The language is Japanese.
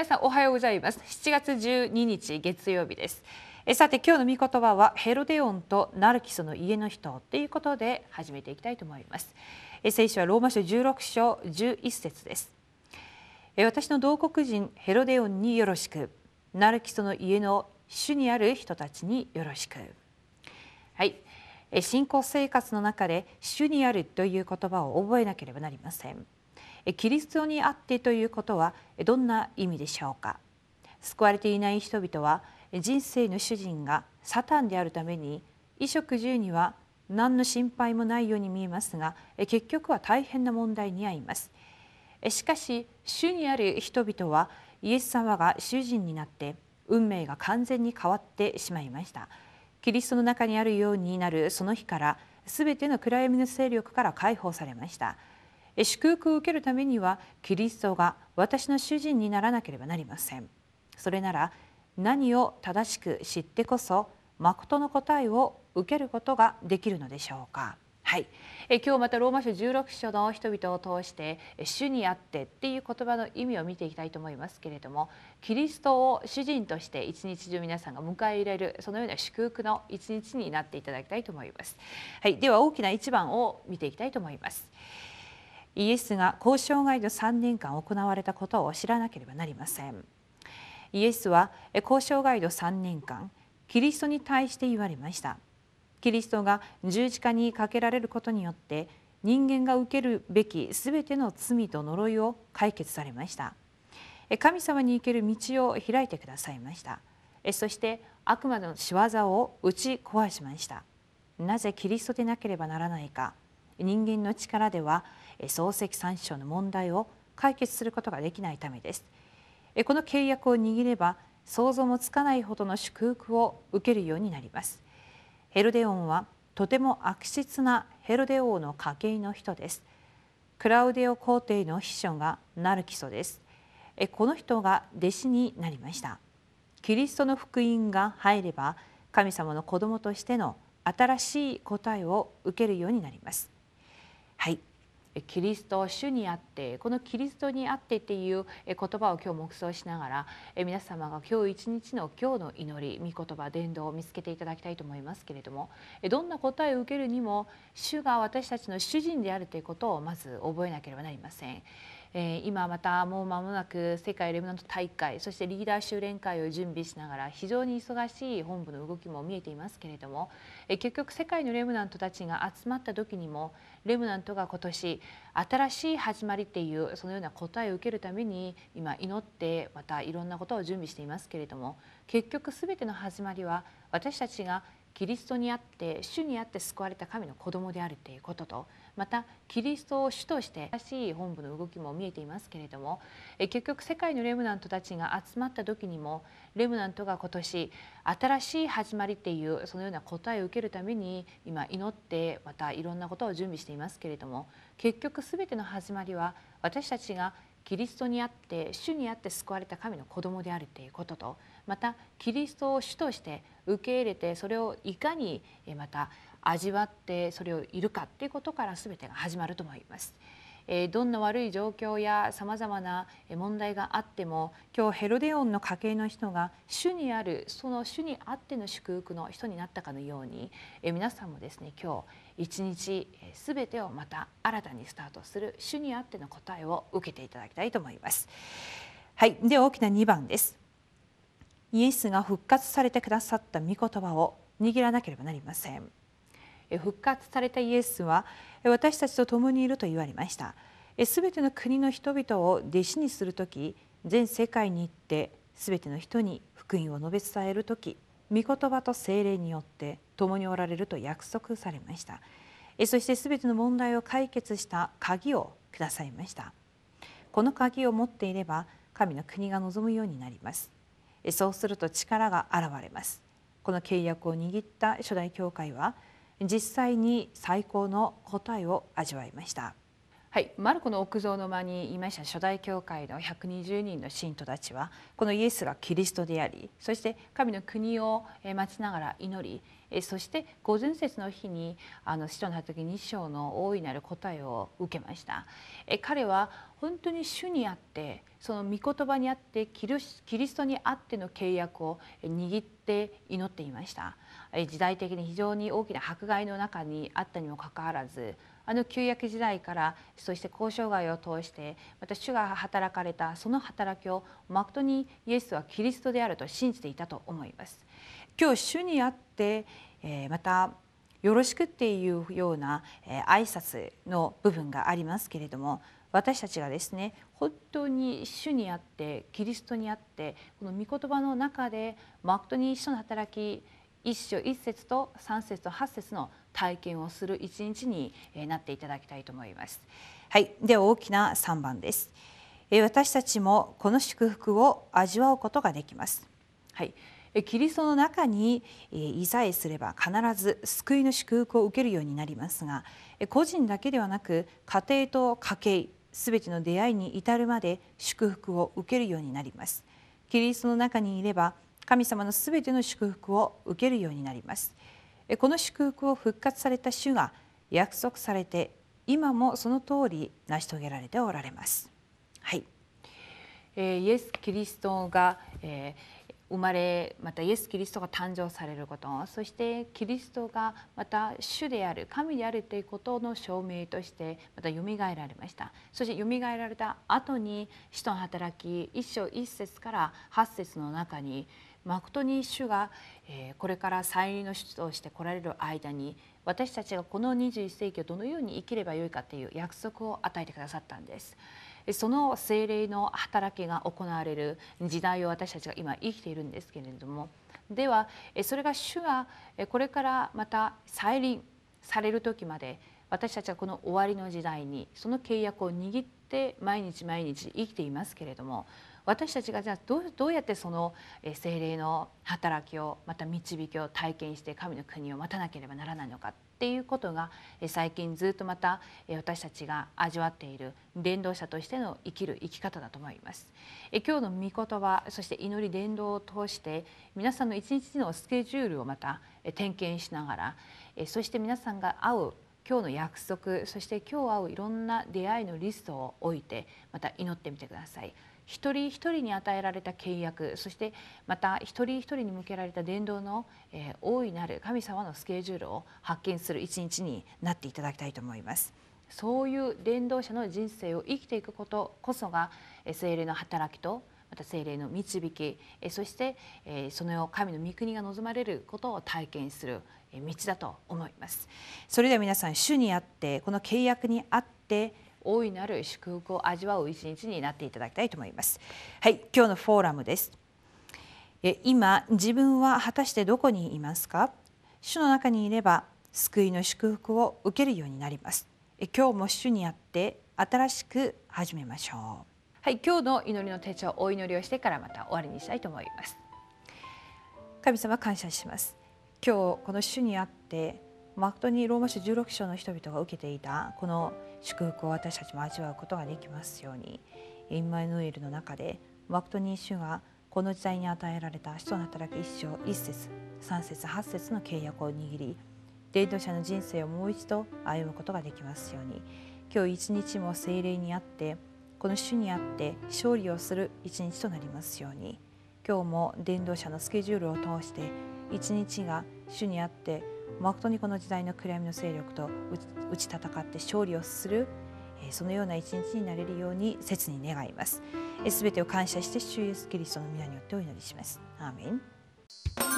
皆さんおはようございます。7月12日月曜日です。えさて今日の御言葉はヘロデオンとナルキソの家の人ということで始めていきたいと思います。え聖書はローマ書16章11節です。え私の同国人ヘロデオンによろしく。ナルキソの家の主にある人たちによろしく。はい。信仰生活の中で主にあるという言葉を覚えなければなりません。キリストにあってということはどんな意味でしょうか？救われていない人々は人生の主人がサタンであるために衣食住には何の心配もないように見えますが結局は大変な問題に遭います。しかし主にある人々はイエス様が主人になって運命が完全に変わってしまいました。キリストの中にあるようになるその日からすべての暗闇の勢力から解放されました。祝福を受けるためにはキリストが私の主人にならなければなりませんそれなら何を正しく知ってこそ誠の答えを受けることができるのでしょうかはい、え今日またローマ書16章の人々を通して「主にあって」っていう言葉の意味を見ていきたいと思いますけれどもキリストを主人として一日中皆さんが迎え入れるそのような祝福の一日になっていただきたいと思います。はい、では大きな一番を見ていきたいと思います。イエスが交渉ガイド3年間行われたことを知らなければなりません。イエスは交渉ガイド3年間キリストに対して言われました。キリストが十字架にかけられることによって人間が受けるべきすべての罪と呪いを解決されました。神様に行ける道を開いてくださいました。そして悪魔の仕業を打ち壊しました。なぜキリストでなければならないか。人間の力では漱石三章の問題を解決することができないためです。この契約を握れば想像もつかないほどの祝福を受けるようになります。ヘロデオンはとても悪質なヘロデ王の家系の人です。クラウデオ皇帝の秘書がナルキソです。この人が弟子になりました。キリストの福音が入れば神様の子供としての新しい答えを受けるようになります。はいキリスト主にあってこのキリストにあってっていう言葉を今日黙想しながら皆様が今日一日の今日の祈り御言葉伝道を見つけていただきたいと思いますけれどもどんな答えを受けるにも主が私たちの主人であるということをまず覚えなければなりません。え今またもう間もなく世界レムナント大会そしてリーダー修練会を準備しながら非常に忙しい本部の動きも見えていますけれども、え結局世界のレムナントたちが集まった時にもレムナントが今年新しい始まりっていうそのような答えを受けるために今祈ってまたいろんなことを準備していますけれども結局全ての始まりは私たちがキリストにあって主にあって救われた神の子供であるということとまたキリストを主として新しい本部の動きも見えていますけれども結局世界のレムナントたちが集まった時にもレムナントが今年新しい始まりっていうそのような答えを受けるために今祈ってまたいろんなことを準備していますけれども結局全ての始まりは私たちがキリストにあって主にあって救われた神の子供であるということとまたキリストを主として受け入れてそれをいかにまた味わってそれをいるかっていうことから全てが始まると思います。どんな悪い状況やさまざまな問題があっても今日ヘロデオンの家系の人が主にあるその主にあっての祝福の人になったかのように皆さんもですね今日一日全てをまた新たにスタートする主にあっての答えを受けていただきたいと思います。はい、で大きな2番です。イエスが復活されてくださった御言葉を握らなければなりません。復活されたイエスは私たちと共にいると言われました。すべての国の人々を弟子にする時全世界に行ってすべての人に福音を述べ伝える時御言葉と精霊によって共におられると約束されました。そしてすべての問題を解決した鍵をくださいました。この鍵を持っていれば神の国が望むようになります。そうすると力が現れます。この契約を握った初代教会は実際に最高の答えを味わいました。はい、マルコの奥蔵の間にいました初代教会の120人の信徒たちはこのイエスがキリストでありそして神の国を待ちながら祈りそして午前節の日にあの使徒の働き2章の大いなる答えを受けました。彼は本当に主にあってその御言葉にあってキリストにあっての契約を握って祈っていました。時代的に非常に大きな迫害の中にあったにもかかわらずあの旧約時代からそして交渉外を通してまた主が働かれたその働きをまことにイエスはキリストであると信じていたと思います。今日主にあって、またよろしくっていうような、挨拶の部分がありますけれども私たちがですね本当に主にあってキリストにあってこの御言葉の中でまことに一緒の働き一章一節と三節と八節の体験をする一日になっていただきたいと思います。はい、では大きな3番です。私たちもこの祝福を味わうことができます。はい、キリストの中にいさえすれば必ず救いの祝福を受けるようになりますが個人だけではなく家庭と家計すべての出会いに至るまで祝福を受けるようになります。キリストの中にいれば神様のすべての祝福を受けるようになります。この祝福を復活された主が約束されて今もその通り成し遂げられておられます。はい、えー、イエス・キリストが、えー生まれまたイエス・キリストが誕生されること。そしてキリストがまた主である神であるということの証明としてまたよみがえられました。そしてよみがえられた後に使徒の働き一章一節から八節の中に誠に主がこれから再臨の主として来られる間に私たちがこの21世紀をどのように生きればよいかという約束を与えてくださったんです。その精霊の働きが行われる時代を私たちが今生きているんですけれどもではそれが主がこれからまた再臨される時まで私たちはこの終わりの時代にその契約を握って毎日毎日生きていますけれども私たちがじゃあどうどうやってその精霊の働きをまた導きを体験して神の国を待たなければならないのかっていうことが最近ずっとまた私たちが味わっている伝道者としての生きる生き方だと思います。今日の御言葉そして祈り伝道を通して皆さんの一日のスケジュールをまた点検しながらそして皆さんが会う今日の約束そして今日会ういろんな出会いのリストを置いてまた祈ってみてください。一人一人に与えられた契約そしてまた一人一人に向けられた伝道の、えー、大いなる神様のスケジュールを発見する一日になっていただきたいと思います。そういう伝道者の人生を生きていくことこそが精霊の働きとまた精霊の導きそしてその神の御国が望まれることを体験する道だと思いますそれでは皆さん主にあってこの契約にあって大いなる祝福を味わう一日になっていただきたいと思います。はい、今日のフォーラムです。今自分は果たしてどこにいますか？主の中にいれば救いの祝福を受けるようになります。今日も主にあって新しく始めましょう。はい、今日の祈りの手帳お祈りをしてからまた終わりにしたいと思います。神様感謝します。今日この主にあって誠にローマ書16章の人々が受けていたこの祝福を私たちも味わうことができますようにインマヌエルの中で誠に主がこの時代に与えられた使徒の働き一章一節三節八節の契約を握り伝道者の人生をもう一度歩むことができますように今日一日も精霊にあってこの主にあって勝利をする一日となりますように今日も伝道者のスケジュールを通して一日が主にあって誠にこの時代の暗闇の勢力と打ち戦って勝利をするそのような一日になれるように切に願います。すべてを感謝して主イエスキリストの皆によってお祈りします。アーメン